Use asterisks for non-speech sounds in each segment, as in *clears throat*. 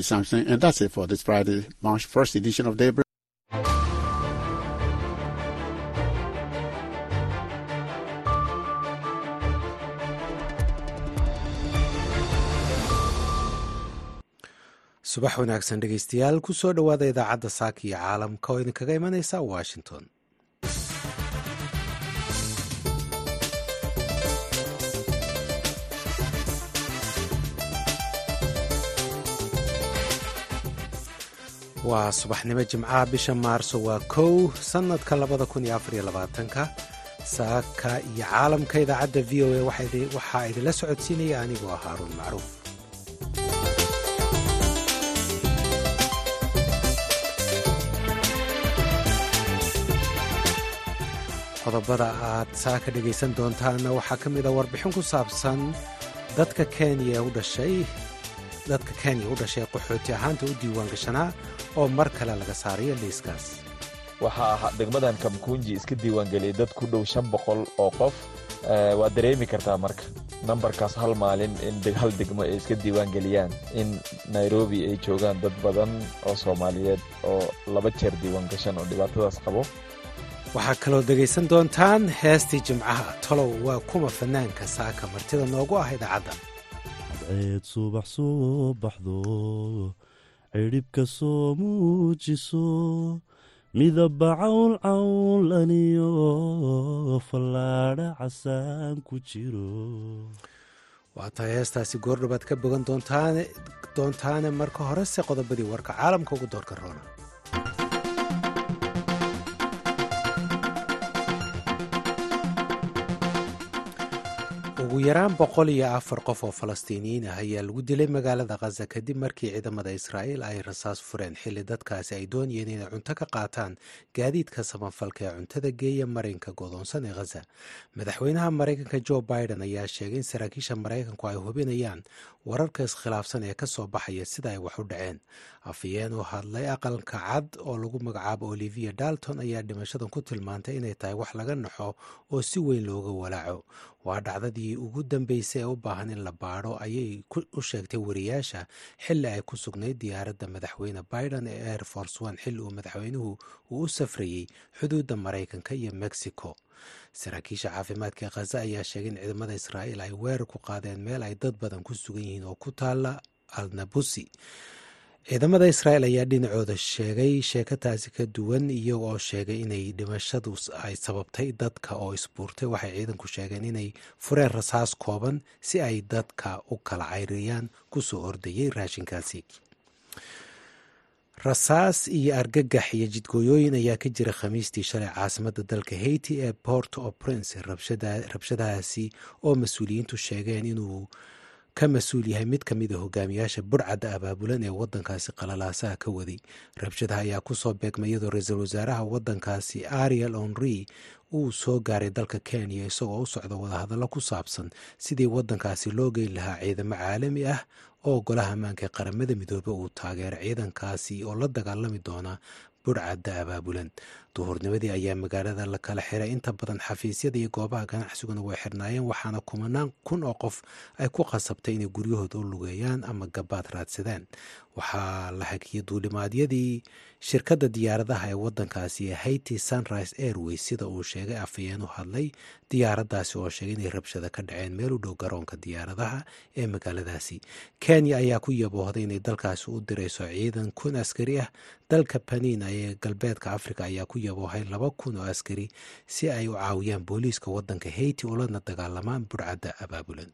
Something, and that's it for this Friday, March 1st edition of Daybreak. subax wanaagsan dhegeystayaal ku soo dhowaada idaacadda saaka iyo caalamka oo idinkaga imanaysa washington waa subaxnimo jimcaha bisha maarso waa kow sannadka labada kun iyo afariyo labaatanka. Saaka iyo caalamka idaacadda v o a waxaa idinla socodsiinaya anigoo ah haaruun macruuf. Qodobada aad saaka dhegaysan doontaanna waxaa ka mid a warbixin ku saabsan dadka kenya u dhashay dadka kenya u dhashay qaxooti ahaanta u diiwaan gashanaa oo mar kale laga saarayo liiskaas. Waxaa degmadan kamkunji iska diiwaangeliyay dad ku dhow shan boqol oo qof. Waad dareemi kartaa marka. Nambarkaas hal maalin in hal degmo ay iska diiwaangeliyaan in nairobi ay joogaan dad badan oo soomaaliyeed oo laba jeer diiwaan gashan oo dhibaatadaas qabo. Waxaa kaloo dhegaysan doontaan heestii jimcaha tolow waa kuma fanaanka saaka martida noogu ah idaacadda cadceed subax soo baxdo cidhibka soo muujiso midaba cawl cawlaniyo fallaadha casaan ku jiro waa tahay heestaasi goordhobaad ka bogan doontaane marka horese qodobadii warka caalamka ugu doorka roona ugu yaraan boqol iyo afar qof oo falastiiniyiin ah ayaa lagu dilay magaalada khaza kadib markii ciidamada israa'iil ay rasaas fureen. Xilli dadkaasi ay doonayeen inay cunto ka qaataan gaadiidka samafalka ee cuntada geeya marinka godoonsan ee khaza madaxweynaha maraykanka jo biden ayaa sheegay in saraakiisha maraykanku ay hubinayaan wararka iskhilaafsan ee ka soo baxaya sida ay wax u dhaceen afayeen oo hadlay aqalka cad oo lagu magacaabo olivia dalton ayaa dhimashadan ku tilmaantay inay tahay wax laga naxo oo si weyn looga walaaco. Waa dhacdadii ugu dambeysay ee u baahan in la baadho ayay u sheegtay wariyaasha xilli ay ku sugnayd diyaaradda madaxweyne biden ee air force one xilli uu madaxweynuhu uu u safrayey xuduudda maraykanka iyo mexico. Saraakiisha caafimaadka khaza ayaa sheegay in ciidamada israa'iil ay weerar ku qaadeen meel ay dad badan ku sugan yihiin oo ku taala alnabusi ciidamada israa'iil ayaa dhinacooda sheegay sheekataasi ka duwan iyaga oo sheegay inay dhimashadu ay sababtay dadka oo isbuurtay. Waxay ciidanku sheegeen inay fureen rasaas kooban si ay dadka u kala cayriyaan ku soo ordayay raashinkaasi. Rasaas iyo argagax iyo jidgooyooyin ayaa ka jira khamiistii shalay caasimadda dalka haiti ee port o prince rabshadahaasi oo mas'uuliyiintu sheegeen inuu ka mas'uul yahay mid ka mid a hogaamiyaasha burcadda abaabulan ee waddankaasi qalalaasaha ka waday rabshadaha ayaa ku soo beegmay iyadoo ra'iisul wasaaraha waddankaasi ariel onri uu soo gaaray dalka kenya isagoo u socda wadahadallo ku saabsan sidii waddankaasi loo geyn lahaa ciidamo caalami ah oo golaha ammaanka ee qaramada midoobe uu taageero ciidankaasi oo la dagaalami doona burcadda abaabulan duhurnimadii ayaa magaalada la kala xiray. Inta badan xafiisyada iyo goobaha ganacsiguna way xirnaayeen waxaana kumanaan kun oo qof ay ku qasabtay inay guryahooda u lugeeyaan ama gabaad raadsadaan. Waxaa la hakiyay duulimaadyadii shirkadda diyaaradaha ee waddankaasi ee haiti sunrise airways sida uu sheegay afayeen u hadlay diyaaraddaasi oo sheegay inay rabshada ka dhaceen meel u dhow garoonka diyaaradaha ee magaaladaasi. Kenya ayaa ku yaboohday inay dalkaasi u dirayso ciidan kun askari ah. Dalka baniina ee galbeedka africa ayaa ku yaboohay laba kun oo askari si ay u caawiyaan booliiska waddanka haiti oo lana dagaalamaan burcadda abaabulan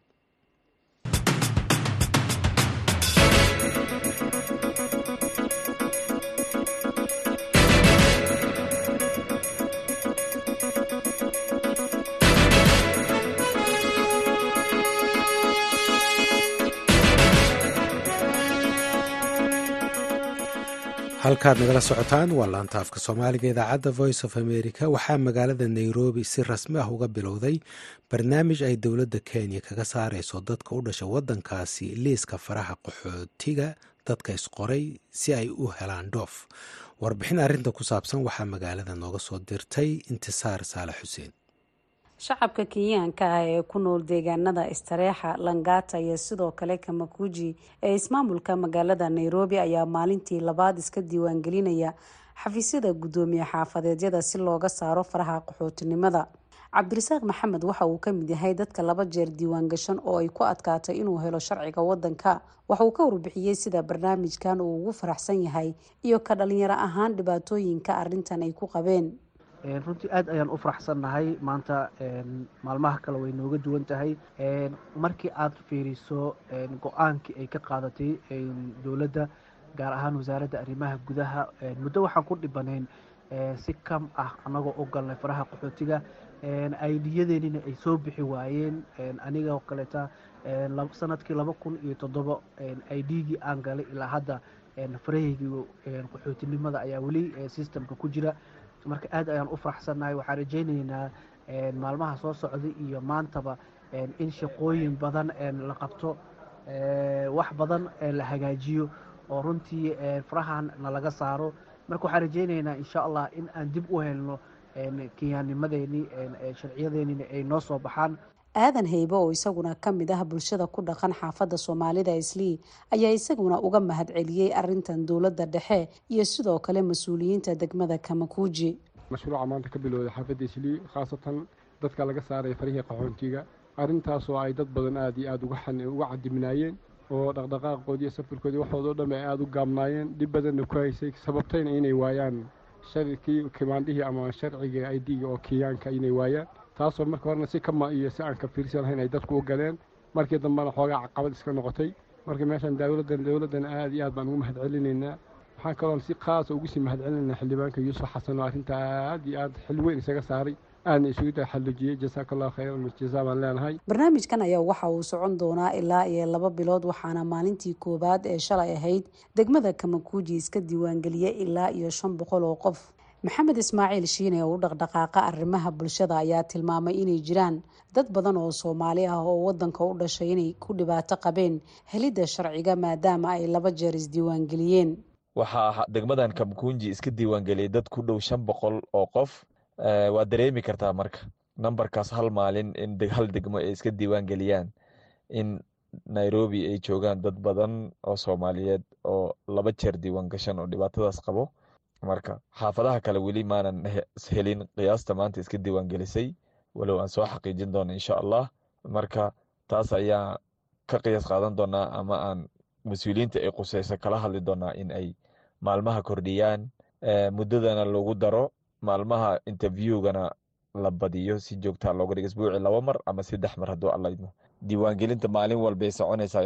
halkaad nagala socotaan waa laanta afka soomaaliga idaacadda voice of america. Waxaa magaalada nairobi si rasmi ah uga bilowday barnaamij ay dowladda kenya kaga saareyso dadka u dhasha waddankaasi liiska faraha qaxootiga dadka isqoray si ay u helaan dhoof. Warbixin arrinta ku saabsan waxaa magaalada nooga soo dirtay intisaar saalax xuseen shacabka kenyaanka ah ee ku nool deegaanada istareexa langata iyo sidoo kale kamakuji ee ismaamulka magaalada nairobi ayaa maalintii labaad iska diiwaangelinaya xafiisyada guddoomiye xaafadeedyada si looga saaro faraha qaxootinimada. Cabdirasaaq maxamed waxa uu ka mid yahay dadka laba jeer diiwaan gashan oo ay ku adkaatay inuu helo sharciga wadanka waxa uu ka warbixiyey sida barnaamijkan uu ugu faraxsan yahay iyo ka dhalinyaro ahaan dhibaatooyinka arintan ay ku qabeen runtii aad ayaan u faraxsannahay. Maanta maalmaha kale way nooga duwan tahay. Markii aad fiiriso go'aankii ay ka qaadatay dowladda gaar ahaan wasaaradda arrimaha gudaha muddo waxaan ku dhibanayn si kam ah anagoo u galnay faraha qaxootiga. Aidiyadeenina ay soo bixi waayeen. Aniga oo kaleeta sannadkii laba kun iyo toddoba idgii aan galay ilaa hadda farahaygii qaxootinimada ayaa weli systemka ku jira marka aad ayaan u faraxsannahay waxaan rajaynaynaa maalmaha soo socda iyo maantaba in shaqooyin badan la qabto wax badan la hagaajiyo oo runtii farahan nalaga saaro. Marka waxaan rajaynaynaa insha allah in aan dib u helno kenyaanimadeeni sharciyadeenina ay noo soo baxaan aadan heybe oo isaguna ka mid ah bulshada ku dhaqan xaafadda soomaalida islii ayaa isaguna uga mahad celiyey arintan dowladda dhexe iyo sidoo kale mas'uuliyiinta degmada kamakuuji mashruuca maanta ka bilowday xaafadda islii khaasatan dadka laga saaraya farihii qaxoontiga arrintaasoo ay dad badan aada iyo aada uga cadiminaayeen oo dhaqdhaqaaqoodii iyo safarkoodii waxoodao dhan ay aada u gaabnaayeen dhib badanna ku haysay sababtayna inay waayaan sharkii kimaandhihii ama sharciga i d-ga oo kenyaanka inay waayaan taasoo marka horena si kama iyo si aan ka fiirsan lahayn ay dadku u galeen. Markii dambena xoogaa caqabad iska noqotay. Marka meeshan dowladdan dowladdan aada iyo aad baan ugu mahad celinaynaa waxaan kaloon si khaasa ugu sii mahad celinaynaa xildhibaanka yuusuf xasan oo arrinta aad iyo aad xil weyn isaga saaray. Aadna isugu taxallujiyey jasaaka allahu khayran jazaa baan leenahay. Barnaamijkan ayaa waxa uu socon doonaa ilaa iyo laba bilood waxaana maalintii koowaad ee shalay ahayd. Degmada kamakuuji iska diiwaangeliyey ilaa iyo shan boqol oo qof maxamed ismaaciil shiine oo u dhaqdhaqaaqa arrimaha bulshada ayaa tilmaamay inay jiraan dad badan oo soomaali ah oo wadanka u dhashay inay ku dhibaato qabeen helidda sharciga maadaama ay laba jeer isdiiwaangeliyeen waxaa degmadan kamkunji iska diiwaangeliyay dad ku dhow shan boqol oo qof. Waad dareemi kartaa marka nambarkaas hal maalin in hal degmo ay iska diiwaangeliyaan in nairobi ay joogaan dad badan oo soomaaliyeed oo laba jeer diiwaan gashan oo dhibaatadaas qabo marka xaafadaha kale weli maanan helin qiyaasta maanta iska diiwaangelisay walow aan soo xaqiijin doono insha allah. Marka taas ayaa ka qiyaas qaadan doonaa ama aan mas'uuliyiinta ay quseyso kala hadli doonaa in ay maalmaha kordhiyaan. Muddadana lagu daro maalmaha interviewgana la badiyo si joogtaa looga dhigo isbuuci laba mar ama saddex mar hadduu alla idmo. Diiwaangelinta maalin walbay soconaysaa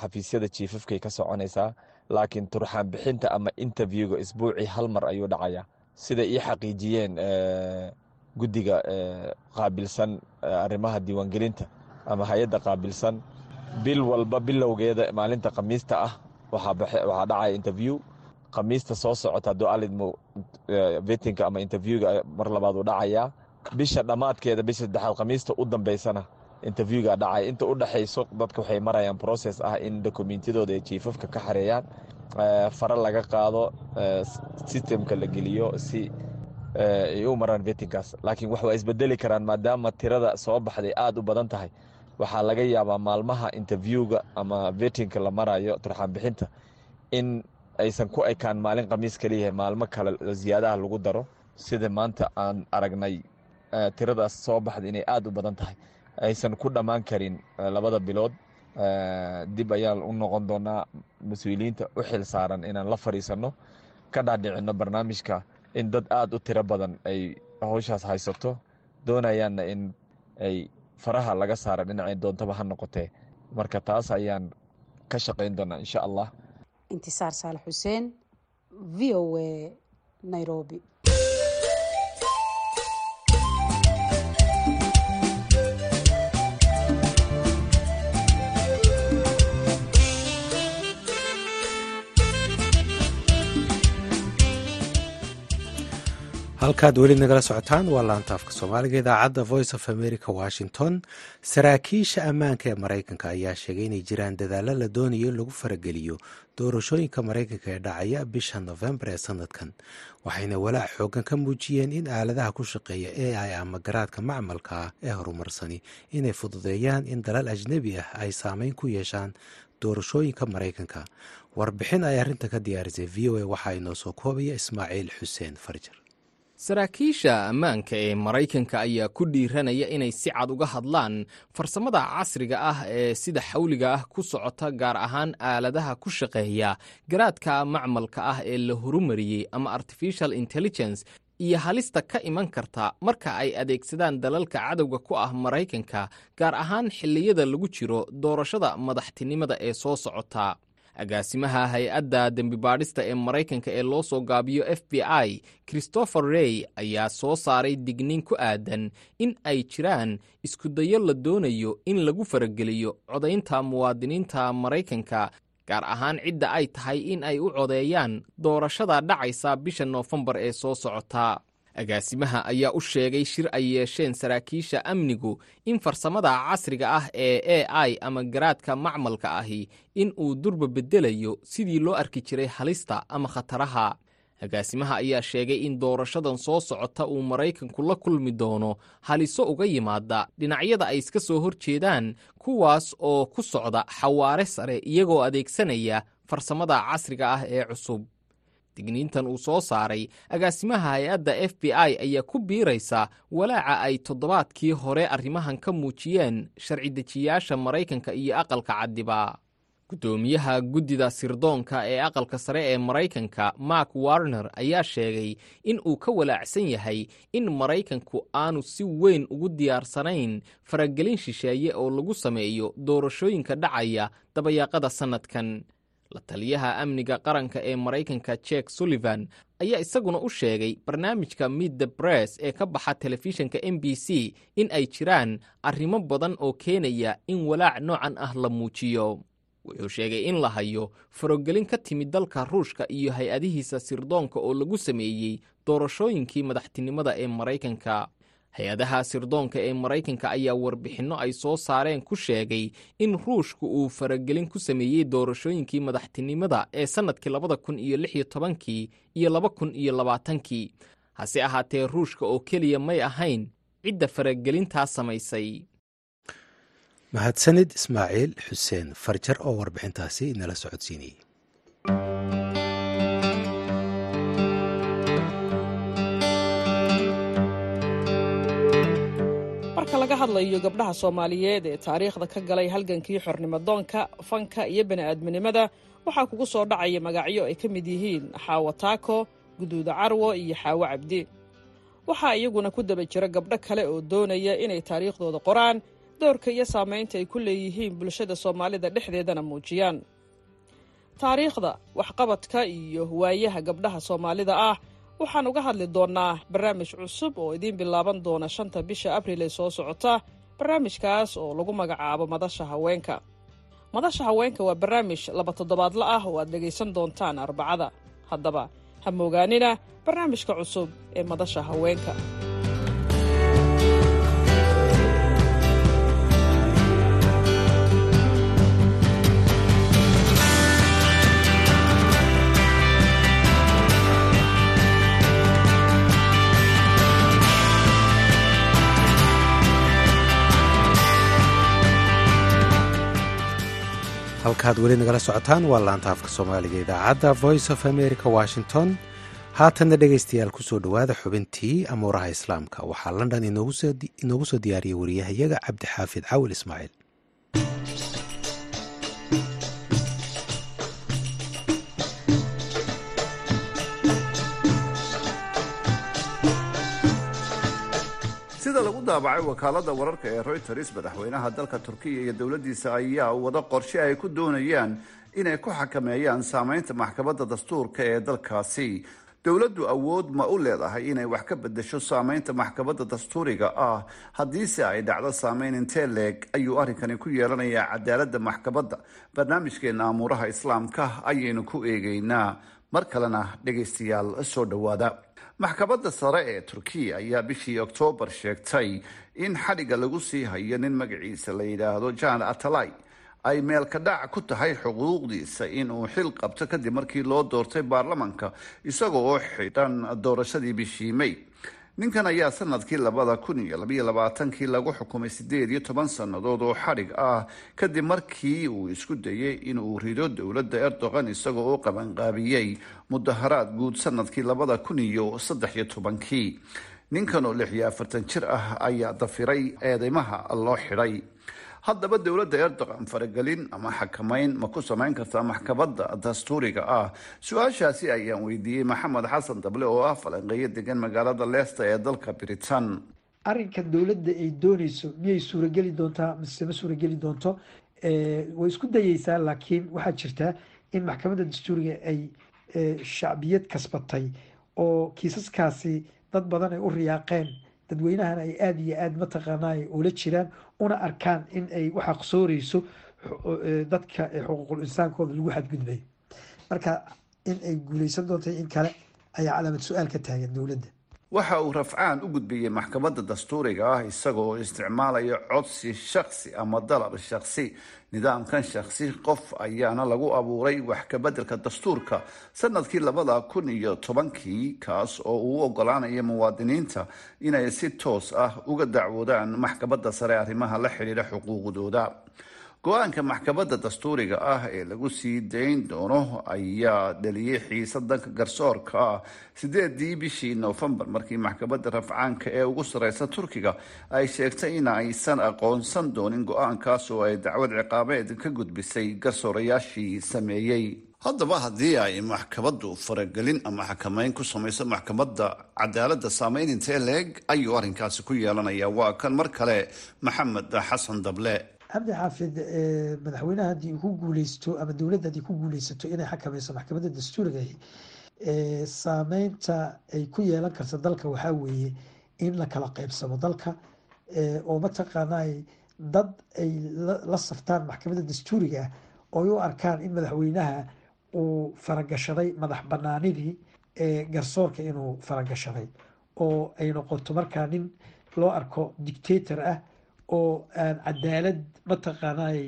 xafiisyada jiifafkay ka soconaysaa laakiin turxaan bixinta ama interviewga isbuucii hal mar ayuu dhacaya. Sida ii xaqiijiyeen guddiga qaabilsan arrimaha diiwaangelinta ama hay'adda qaabilsan bil walba bilowgeeda maalinta khamiista ah waxaa dhacaya interview. Khamiista soo socota hadduu alidmo vetinka ama interviewga mar labaad uu dhacayaa bisha dhammaadkeeda bisha saddexaad khamiista u dambeysana interviewga dhacaya inta u dhexayso dadka waxay marayaan process ah in dokumentiyadooda ay jiifafka ka xareeyaan fare laga qaado systemka la geliyo si ay u maraan vetinkaas laakiin wax waa isbedeli karaan maadaama tirada soo baxday aada u badan tahay. Waxaa laga yaabaa maalmaha interviewga ama vetinka la marayo turxaan bixinta in aysan ku ekaan maalin khamiis kaliyahay maalmo kale ziyaadaha lagu daro. Sida maanta aan aragnay tiradaas soo baxda inay aada u badan tahay aysan ku dhammaan karin labada bilood. Dib ayaan u noqon doonaa mas'uuliyiinta u xil saaran inaan la fadhiisanno ka dhaadhicino barnaamijka in dad aada u tiro badan ay howshaas haysato doonayaanna in ay faraha laga saara dhinacay doontaba ha noqotee. Marka taas ayaan ka shaqayn doonaa insha allah. Intisaar saalax xuseen v o a nairobi halkaad weli nagala socotaan waa laantaafka soomaaliga idaacadda voice of america washington. Saraakiisha ammaanka ee maraykanka ayaa sheegay inay jiraan dadaalo la doonayo in lagu farageliyo doorashooyinka maraykanka ee dhacaya bisha nofembar ee sanadkan. Waxayna walaac xoogan ka muujiyeen in aaladaha ku shaqeeya e i ama garaadka macmalka ah ee horumarsani inay fududeeyaan in dalal ajnebi ah ay saameyn ku yeeshaan doorashooyinka maraykanka. Warbixin ay arrinta ka diyaarisay v o a waxaa inoo soo koobaya ismaaciil xuseen farjar saraakiisha ammaanka ee maraykanka ayaa ku dhiiranaya inay si cad uga hadlaan farsamada casriga ah ee sida xawliga ah ku socota gaar ahaan aaladaha ku shaqeeya garaadka macmalka ah ee la horumariyey ama artificial intelligence iyo halista ka iman karta marka ay adeegsadaan dalalka cadowga ku ah maraykanka gaar ahaan xilliyada lagu jiro doorashada madaxtinimada ee soo socota agaasimaha hay'adda dembibaadhista ee maraykanka ee loo soo gaabiyo f b i christopher rey ayaa soo saaray digniin ku aadan in ay jiraan iskudayo la doonayo in lagu farageliyo codaynta muwaadiniinta maraykanka gaar ahaan cidda ay tahay in ay u codeeyaan doorashada dhacaysa bisha noofembar ee soo socota agaasimaha ayaa u sheegay shir ay yeesheen saraakiisha amnigu in farsamada casriga ah ee a i ama garaadka macmalka ahi in uu durba beddelayo sidii loo arki jiray halista ama khataraha. Agaasimaha ayaa sheegay in doorashadan soo socota uu maraykanku la kulmi doono haliso uga yimaada dhinacyada ay iska soo hor jeedaan kuwaas oo ku socda xawaare sare iyagoo adeegsanaya farsamada casriga ah ee cusub digniintan uu soo saaray agaasimaha hay'adda f b i ayaa ku biiraysa walaaca ay toddobaadkii hore arrimahan ka muujiyeen sharci dejiyaasha maraykanka iyo aqalka caddiba guddoomiyaha guddida sirdoonka ee aqalka sare ee maraykanka mark warner ayaa sheegay in uu ka walaacsan yahay in maraykanku aanu si weyn ugu diyaarsanayn faragelin shisheeye oo lagu sameeyo doorashooyinka dhacaya dabayaaqada sannadkan la taliyaha amniga qaranka ee maraykanka jek sullivan ayaa isaguna u sheegay barnaamijka mid the bress ee ka baxa telefishinka m b c in ay jiraan arrimo badan oo keenaya in walaac noocan ah la muujiyo. Wuxuu sheegay in la hayo farogelin ka timid dalka ruushka iyo hay'adihiisa sirdoonka oo lagu sameeyey doorashooyinkii madaxtinimada ee maraykanka hay'adaha sirdoonka ee maraykanka ayaa warbixinno ay soo saareen ku sheegay in ruushku uu faragelin ku sameeyey doorashooyinkii madaxtinimada ee sannadkii labada kun iyo lix iyo tobankii iyo laba kun iyo labaatankii. Hase ahaatee ruushka oo keliya may ahayn cidda faragelintaas samaysay. Mahadsanid ismaaciil xuseen farjar oo warbixintaasi nala socodsiinayay laga hadlayo gabdhaha soomaaliyeed ee taariikhda ka galay halgankii xornimadoonka fanka iyo bani'aadminimada waxaa kugu soo dhacaya magacyo ay ka mid yihiin xaawo taako guduuda carwo iyo xaawo cabdi. Waxaa iyaguna ku daba jira gabdho kale oo doonaya inay taariikhdooda qoraan doorka iyo saamaynta ay ku leeyihiin bulshada soomaalida dhexdeedana muujiyaan. Taariikhda waxqabadka iyo waayaha gabdhaha soomaalida ah waxaan uga hadli doonnaa barnaamij cusub oo idiin bilaaban doona shanta bisha abril ee soo socota barnaamijkaas oo lagu magacaabo madasha haweenka. Madasha haweenka waa barnaamij laba toddobaadla ah oo aad dhegaysan doontaan arbacada. Haddaba ha moogaanina barnaamijka cusub ee madasha haweenka halkaad weli nagala socotaan waa laanta afka soomaaliga idaacadda voice of america washington. Haatanna dhegaystayaal ku soo dhowaada xubintii amuuraha islaamka. Waxaa london inoogu soo diyaariyey wariyahayaga cabdixaafid cawil ismaaciil sida lagu daabacay wakaalada wararka ee reuters madaxweynaha dalka turkiya iyo dowladdiisa ayaa wada qorshe ay ku doonayaan inay ku xakameeyaan saameynta maxkamadda dastuurka ee dalkaasi. Dowladdu awood ma u leedahay inay wax ka bedesho saameynta maxkamadda dastuuriga ah. Haddiise ay dhacdo saameyn intee leeg ayuu arrinkani ku yeelanayaa cadaaladda maxkamadda. Barnaamijkeena amuuraha islaamka ayaynu ku eegeynaa mar kalena dhegaystayaal soo dhowaada maxkamadda sare ee turkiya ayaa bishii oktoobar sheegtay in xadhigga lagu sii hayo nin magaciisa la yidhaahdo jan atalay. Ay meelka dhac ku tahay xuquuqdiisa inuu xil qabto kadib markii loo doortay baarlamanka isaga oo xidhan doorashadii bishii may ninkan ayaa sannadkii labada kun iyo labaiyo labaatankii lagu xukumay sideed iyo toban sannadood oo xadhig ah kadib markii uu isku dayay inuu rido dowladda erdogan isaga oo qabanqaabiyey mudaharaad guud sannadkii labada kun iyo saddex iyo tobankii. Ninkan oo lix iyo afartan jir ah ayaa dafiray eedeymaha loo xidhay haddaba dowladda erdogan faragelin ama xakamayn ma ku samayn kartaa maxkamadda dastuuriga ah. Su'aashaasi ayaan weydiiyey maxamed xasan dable oo ah falanqeeyo degan magaalada leesta ee dalka britain. Arrinkan dowladda ay dooneyso miyay suurageli doontaa mise ma suurageli doonto? Way isku dayeysaa laakiin waxaa jirtaa in maxkamadda dastuuriga ay shacbiyad kasbatay oo kiisaskaasi dad badan ay u riyaaqeen dadweynahana ay aada iyo aada mataqaanaa ula jiraan una arkaan in ay waxa sooreyso dadka xuquuqul insaankooda lagu xadgudbay. Marka in ay guuleysan doonta in kale ayaa calaamad su'aal ka taagan dowladda waxa uu rafcaan u gudbiyey maxkamadda dastuuriga ah isagoo isticmaalaya codsi shaksi ama dalab shaksi nidaamkan shaksi qof ayaana lagu abuuray wax kabeddelka dastuurka. Sanadkii labada kun iyo tobankii kaas oo uu ogolaanaya muwaadiniinta inay si toos ah uga dacwoodaan maxkamadda sare arrimaha la xidhiidha xuquuqdooda go'aanka maxkamadda dastuuriga ah ee lagu sii dayn doono ayaa dhaliyey xiisa danka garsoorka ah sideedii bishii noofembar markii maxkamadda rafcaanka ee ugu sareysa turkiga ay sheegtay in aysan aqoonsan doonin go'aankaas oo ay dacwad ciqaabeed ka gudbisay garsoorayaashii sameeyey. Haddaba haddii ay maxkamaddu faragelin ama xakameyn ku samayso maxkamadda cadaaladda saameyn intee leeg ayuu arrinkaasi ku yeelanaya. Waa kan mar kale maxamed xasan dable cabdi xaafid madaxweynaha haddii uu ku guuleysto ama dowladda haddii ku guuleysato inay xakameyso maxkamadda dastuuriga saameynta ay ku yeelan karta dalka waxaa weeye in la kala qeybsamo dalka oo mataqaanaa dad ay la saftaan maxkamadda dastuuriga ah oo u arkaan in madaxweynaha uu faragashaday madax banaanidii garsoorka inuu faragashaday oo ay noqoto markaa nin loo arko dictator ah oo aan cadaalad mataqaanay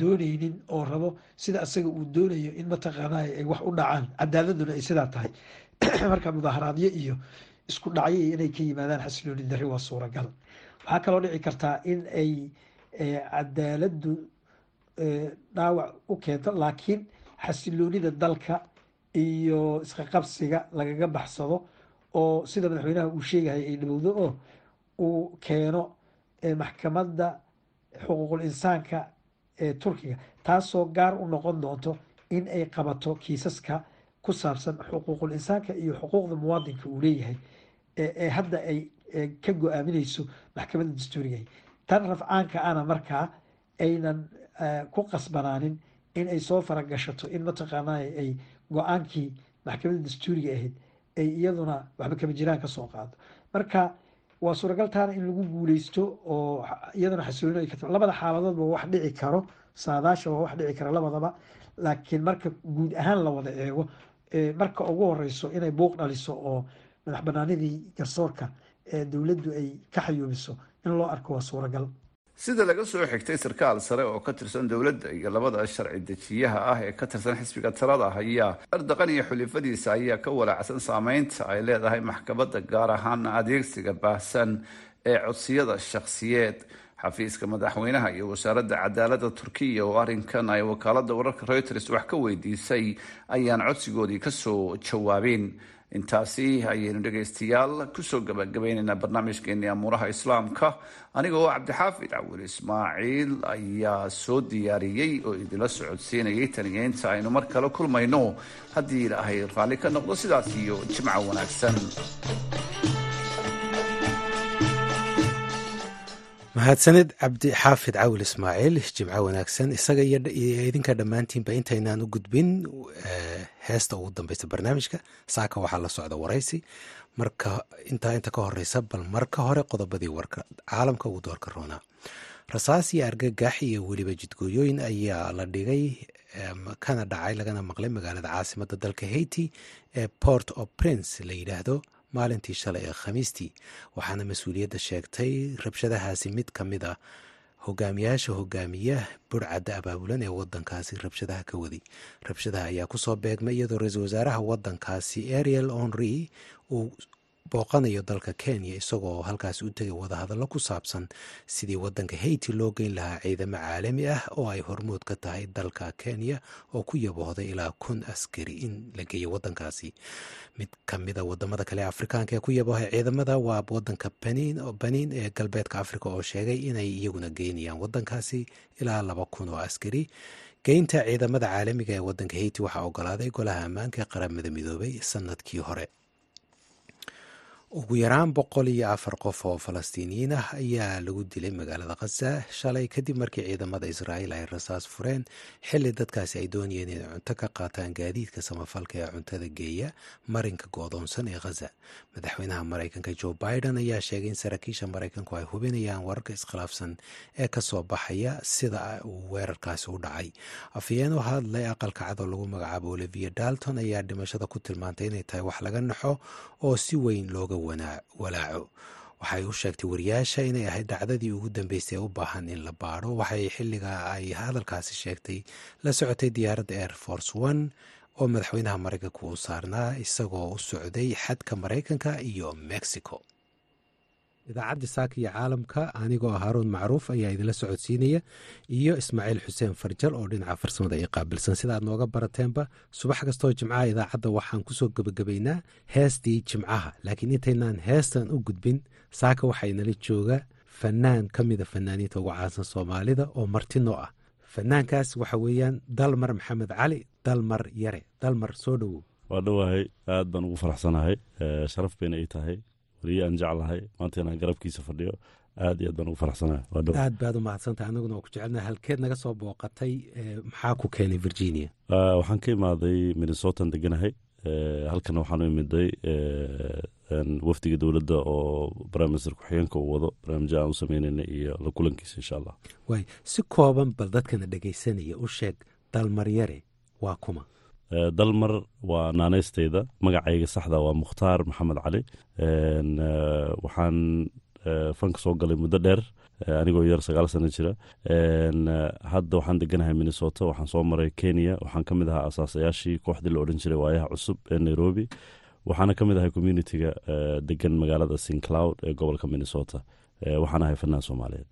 dooneynin oo rabo sida asaga uu doonayo in mataqaanay ay wax u dhacaan. Cadaaladuna ay sidaa tahay. *clears throat* Marka mudaharaadyo iyo isku dhacyo inay ka yimaadaan xasilooni darri waa suuragal. Waxaa kaloo dhici kartaa in ay cadaaladdu dhaawac u keento laakiin xasiloonida dalka iyo isqaqabsiga lagaga baxsado oo sida madaxweynaha uu sheegaya ay dhowdo oo uu keeno maxkamadda xuquuqul insaanka ee turkiga taasoo gaar u noqon doonto in ay qabato kiisaska ku saabsan xuquuqul insaanka iyo xuquuqda muwaadinka uu leeyahay ee hadda ay ka go'aamineyso maxkamadda dastuuriga tan rafcaanka ana markaa aynan ku qasbanaanin in ay soo faragashato in mataqaana ay go'aankii maxkamadda dastuuriga ahayd ay iyaduna waxba kama jiraan ka soo qaado. Marka waa suuragal taana in lagu guuleysto oo iyadana xasilooni labada xaaladoodba wax dhici karo saadaasha waa wax dhici kara labadaba laakiin marka guud ahaan la wada eego marka ugu horeyso inay buuq dhaliso oo madax banaanidii garsoorka ee dowladdu ay ka xayuubiso in loo arko waa suuragal sida laga soo xigtay sarkaal sare oo ka tirsan dowladda iyo labada sharci dejiyaha ah ee ka tirsan xisbiga talada haya erdaqan iyo xulifadiisa ayaa ka walaacsan saameynta ay leedahay maxkamadda gaar ahaan adeegsiga baahsan ee codsiyada shakhsiyeed. Xafiiska madaxweynaha iyo wasaaradda cadaaladda turkiya oo arrinkan ay wakaalada wararka reuters wax ka weydiisay ayaan codsigoodii ka soo jawaabin intaasi ayaynu dhegaystayaal ku soo gabagabaynaynaa barnaamijkeeni amuuraha islaamka. Aniga oo cabdixaafid cawil ismaaciil ayaa soo diyaariyey oo idinla socodsiinayay taniyeynta aynu mar kale kulmayno. Haddii ilaahay raalli ka noqdo sidaas iyo jimco wanaagsan. Mahadsanid cabdi cawil ismaaciil jimco wanaagsan. Isaga iyo idinka dhammaantiinba intaynaan u gudbin heesta ugu dambeysa barnaamijka saaka waxaa la socda waraysi. Marka intaa inta ka horeysa bal marka hore qodobadii warka caalamka ugu doorka roonaa rasaas iyo argagax iyo weliba jidgooyooyin ayaa la dhigay kana dhacay lagana maqlay magaalada caasimada dalka haiti ee port o prince la yidhaahdo maalintii shalay ee khamiistii. Waxaana mas'uuliyadda sheegtay rabshadahaasi mid ka mid a hogaamiyaasha hogaamiya burcadda abaabulan ee wadankaasi rabshadaha ka waday rabshadaha ayaa ku soo beegmay iyadoo ra'iisul wasaaraha wadankaasi ariel henry uu booqanayo dalka kenya isagoo halkaasi u tegay wadahadallo ku saabsan sidii wadanka haiti loo geyn lahaa ciidamo caalami ah oo ay hormood ka tahay dalka kenya oo ku yaboohday ilaa kun askari in la geeyo wadankaasi mid ka mida waddamada kale afrikaanka ee ku yaboohay ciidamada waa wadanka baniin ee galbeedka africa oo sheegay inay iyaguna geynayaan wadankaasi ilaa laba kun oo askari. Geynta ciidamada caalamiga ee wadanka haiti waxaa ogolaaday golaha ammaanka ee qaramada midoobay sannadkii hore ugu yaraan boqol iyo afar qof oo falastiiniyiin ah ayaa lagu dilay magaalada khaza shalay kadib markii ciidamada israa'iil ay rasaas fureen xilli dadkaasi ay doonayeen inay cunto ka qaataan gaadiidka samafalka ee cuntada geeya marinka goodoonsan ee khaza madaxweynaha maraykanka jo biden ayaa sheegay in saraakiisha maraykanku ay hubinayaan wararka iskhilaafsan ee ka soo baxaya sida uu weerarkaasi u dhacay. Afhayeen oo hadlay aqalka cad oo lagu magacaabo olivia dalton ayaa dhimashada ku tilmaantay inay tahay wax laga naxo oo si weyn looga walaaco. Waxay u sheegtay wariyaasha inay ahayd dhacdadii ugu dambeysay ee u baahan in la baadho. Waxay xilliga ay hadalkaasi sheegtay la socotay diyaaradda air force one oo madaxweynaha maraykanka uu saarnaa isagoo u socday xadka maraykanka iyo mexico idaacadda saaka iyo caalamka anigoo haruun macruuf ayaa idinla socodsiinaya iyo ismaaciil xuseen farjal oo dhinaca farsamada ay qaabilsan. Sidaad nooga barateenba subax kastoo jimcaha idaacadda waxaan ku soo gebagabaynaa heestii jimcaha laakiin intaynaan heestan u gudbin saaka waxaa inala jooga fanaan ka mida fanaaniinta ugu caansan soomaalida oo martino ah. Fanaankaas waxa weeyaan dalmar maxamed cali dalmar yare dalmar soo dhowow waa dhowahay aad baan ugu faraxsanahay sharaf bayna ii tahay weliye aan jeclahay. Maanta inaan garabkiisa fadhiyo aad iyo aad baan ugu faraxsanahay. Aad baad u mahadsantahay. Anaguna waa ku jecelnaha halkeed naga soo booqatay maxaa ku keenay virginia? Waxaan ka imaaday minnesotan deganahay. Halkana waxaan u imiday wafdiga dowladda oo prime minister ku-xigeenka uu wado. Barnaamijya aan u sameynayna iyo la kulankiisa insha allah waay si kooban bal dadkana dhegaysanaya u sheeg dalmaryare waa kuma dalmar waa naanaystayda magacayga saxda waa mukhtaar maxamed cali waxaan fanka soo galay muddo dheer anigoo yar sagaal sano jira. Hadda waxaan deganahay minnesota waxaan soo maray kenya waxaan ka mid ahaa asaasayaashii kooxdii la odhan jiray waayaha cusub ee nairobi. Waxaana ka mid ahay communitiga degan magaalada sincloud ee gobolka minnesota. Waxaan ahay fanaan soomaaliyeed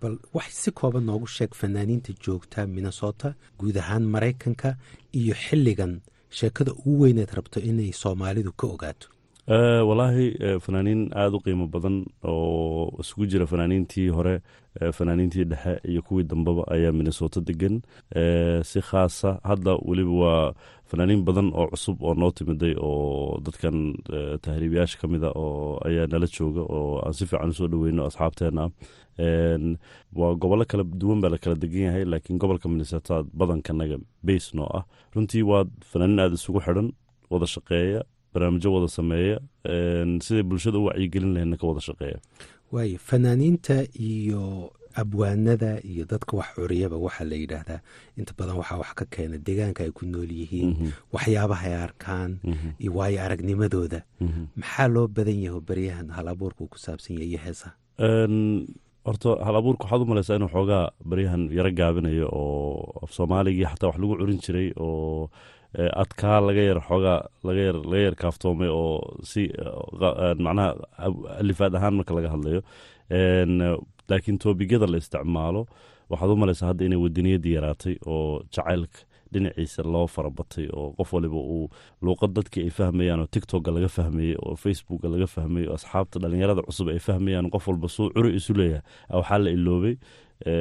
bal wax si kooban noogu sheeg fanaaniinta joogta minnesota guud ahaan maraykanka iyo xilligan sheekada ugu weyneed rabto inay soomaalidu ka ogaato walaahi fanaaniin aada u qiimo badan oo isugu jira fanaaniintii hore fanaaniintii dhexe iyo kuwii dambeba ayaa minnesota degan si khaasa hadda weliba waa fanaaniin badan oo cusub oo noo timiday oo dadkan tahriibayaasha ka mid a oo ayaa nala jooga oo aan si fiican u soo dhoweyno asxaabteena ah waa gobollo kala duwan baa la kala degan yahay laakiin gobolka minnesota badankanaga base noo ah. Runtii waa fanaaniin aada isugu xidhan wada shaqeeya barnaamijyo wada sameeya siday bulshada u wacyigelin laheydna ka wada shaqeeya. Waayo fanaaniinta iyo abwaanada iyo dadka wax curiyaba waxaa la yidhaahdaa inta badan waxaa wax ka keena deegaanka ay ku nool yihiin waxyaabaha ay arkaan iyo waayo aragnimadooda maxaa loo badan yaho beryahan hal abuurka uu ku saabsan yahay iyo heesaha horta hal abuurka waxaad u malaysaa inuu xoogaa baryahan yaro gaabinayo oo af soomaaligii xataa wax lagu curin jiray oo adkaa laga yar xoogaa laga yar laga yar kaaftoomay oo si macnaha alifaad ahaan marka laga hadlayo. Laakiin toobigyada la isticmaalo waxaad u malaysaa hadda inay wadaniyadii yaraatay oo jacaylka dhinaciisa loo farabatay oo qof waliba uu luuqad dadkii ay fahmayaan oo tictokga laga fahmayey oo facebookga laga fahmayey oo asxaabta dhalinyarada cusub ay fahmayaan qof walba suu curi isu leeyahay. Waxaa la iloobay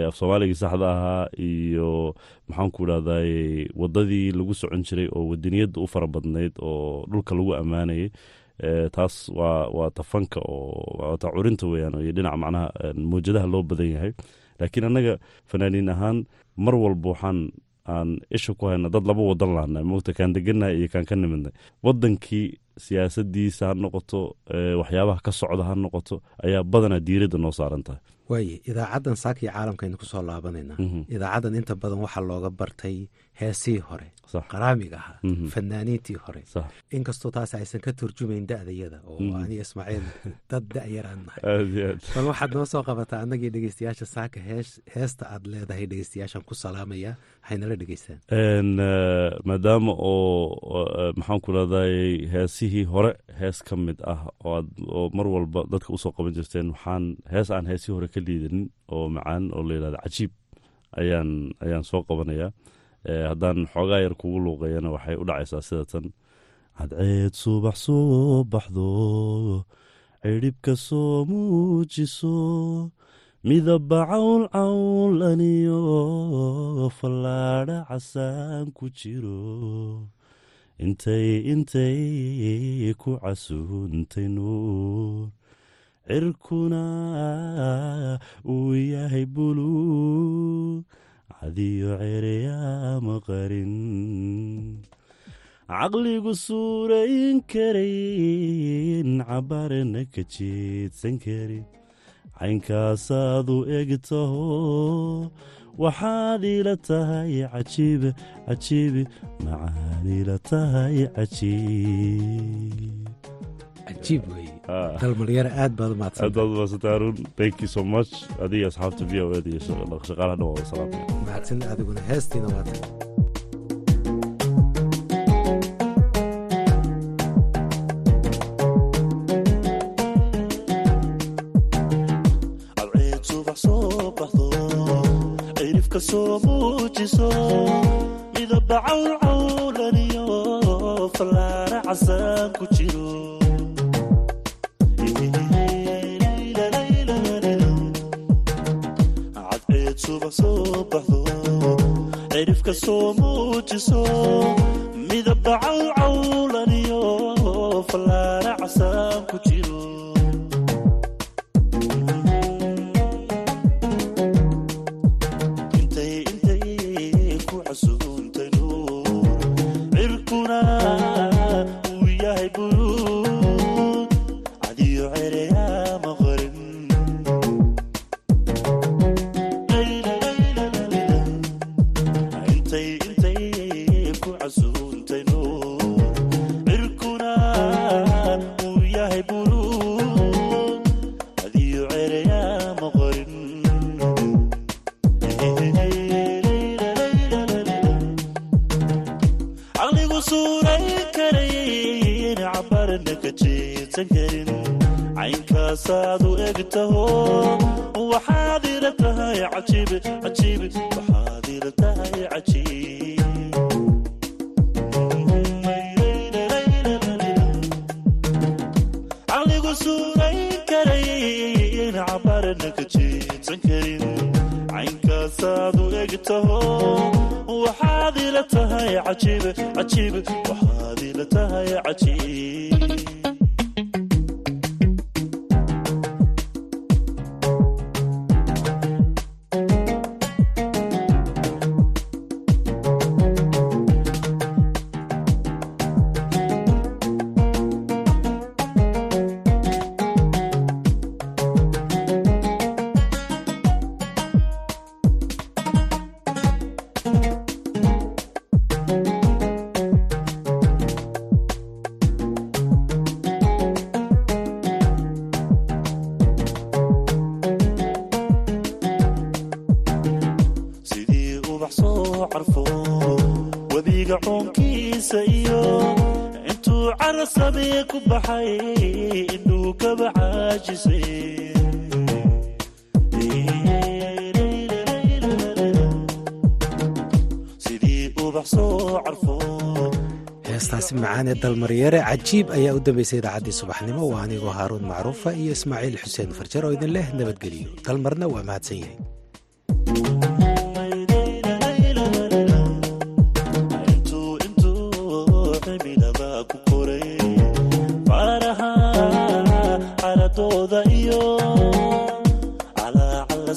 af soomaaligii saxda ahaa iyo maxaanku idhahday wadadii lagu socon jiray oo wadaniyadda u fara badnayd oo dhulka lagu ammaanayay. Taas waa tafanka oo ta curinta weyaan iyo dhinaca macnaha mawjadaha loo badan yahay. Laakiin annaga fanaaniin ahaan mar walba waxaan aan isha ku hayna dad laba wadan laana mogta kaan degannahay iyo kaan ka nimidnay wadankii siyaasadiisa ha noqoto waxyaabaha ka socda ha noqoto ayaa badanaa diiradda noo saaran tahay. Waaye idaacaddan saaka iyo caalamkaynu ku soo laabanaynaa. Idaacaddan inta badan waxaa looga bartay heesihii hore qaraamiga ahaa fanaaniintii hore. Inkastoo taas aysan ka turjumayn da'dayada oo aniga ismaaciil dad da'yar aan nahay. Bal waxaad noo soo qabataa annagii dhegeystayaasha saaka heesta aad leedahay dhegeystayaashan ku salaamaya waxaynala dhegeystaan. Maadaama oo maxaan ku leedahay heesihii hore hees ka mid ah oo mar walba dadka u soo qaban jirteen waxaan hees aan heesihii hore ka liidanin oo macaan oo la yidhahda cajiib ayaan ayaan soo qabanayaa. Haddaan xoogaa yar kugu luuqeeyana waxay u dhacaysaa sida tan. Cadceed subax soo baxdo cidhibka soo muujiso midaba cawl cawlaniyo fallaadha casaan ku jiro intay intay ku casuuntay nuur. Cirkuna uu yahay buluug cadiyo cereyaama qarin. Caqligu suurayn karayn cabarana ka jeedsan karin. Caynkaasaad u eg taho waxaad ila tahay cajiibe cajiibe maxaad ila tahay cajiib. Cajiib wey aad baad aad baad umaadsantaa arun. Thank you so much. Adiga asxaabta v o ed iyo shaqaalaha dhan waa salaamaya mahadsan adiguna heestiina waata casaan ku jiro cadceed subax soo baxdo cirifka soo muujiso midaba cawl cawlaniyo fallaara casaan karin caynkaasaad u eg taho waxaad ila tahay cajiib cajiib waxaad ila tahay cajiib caqligu suuray karayn cabarna ka jeedsan karin caynkaasaad u eg taho waxaad ila tahay cajiib waxaad ila tahay cajiib ku baxay inuu kaba caajisay heestaasi macaanee dalmaryare cajiib ayaa u dambeysay idaacaddii subaxnimo waa anigoo haaruun macruufa iyo ismaaciil xuseen farjar oo idin leh nabadgeliyo dalmarna waa mahadsan yahay caladooda iyo calaacala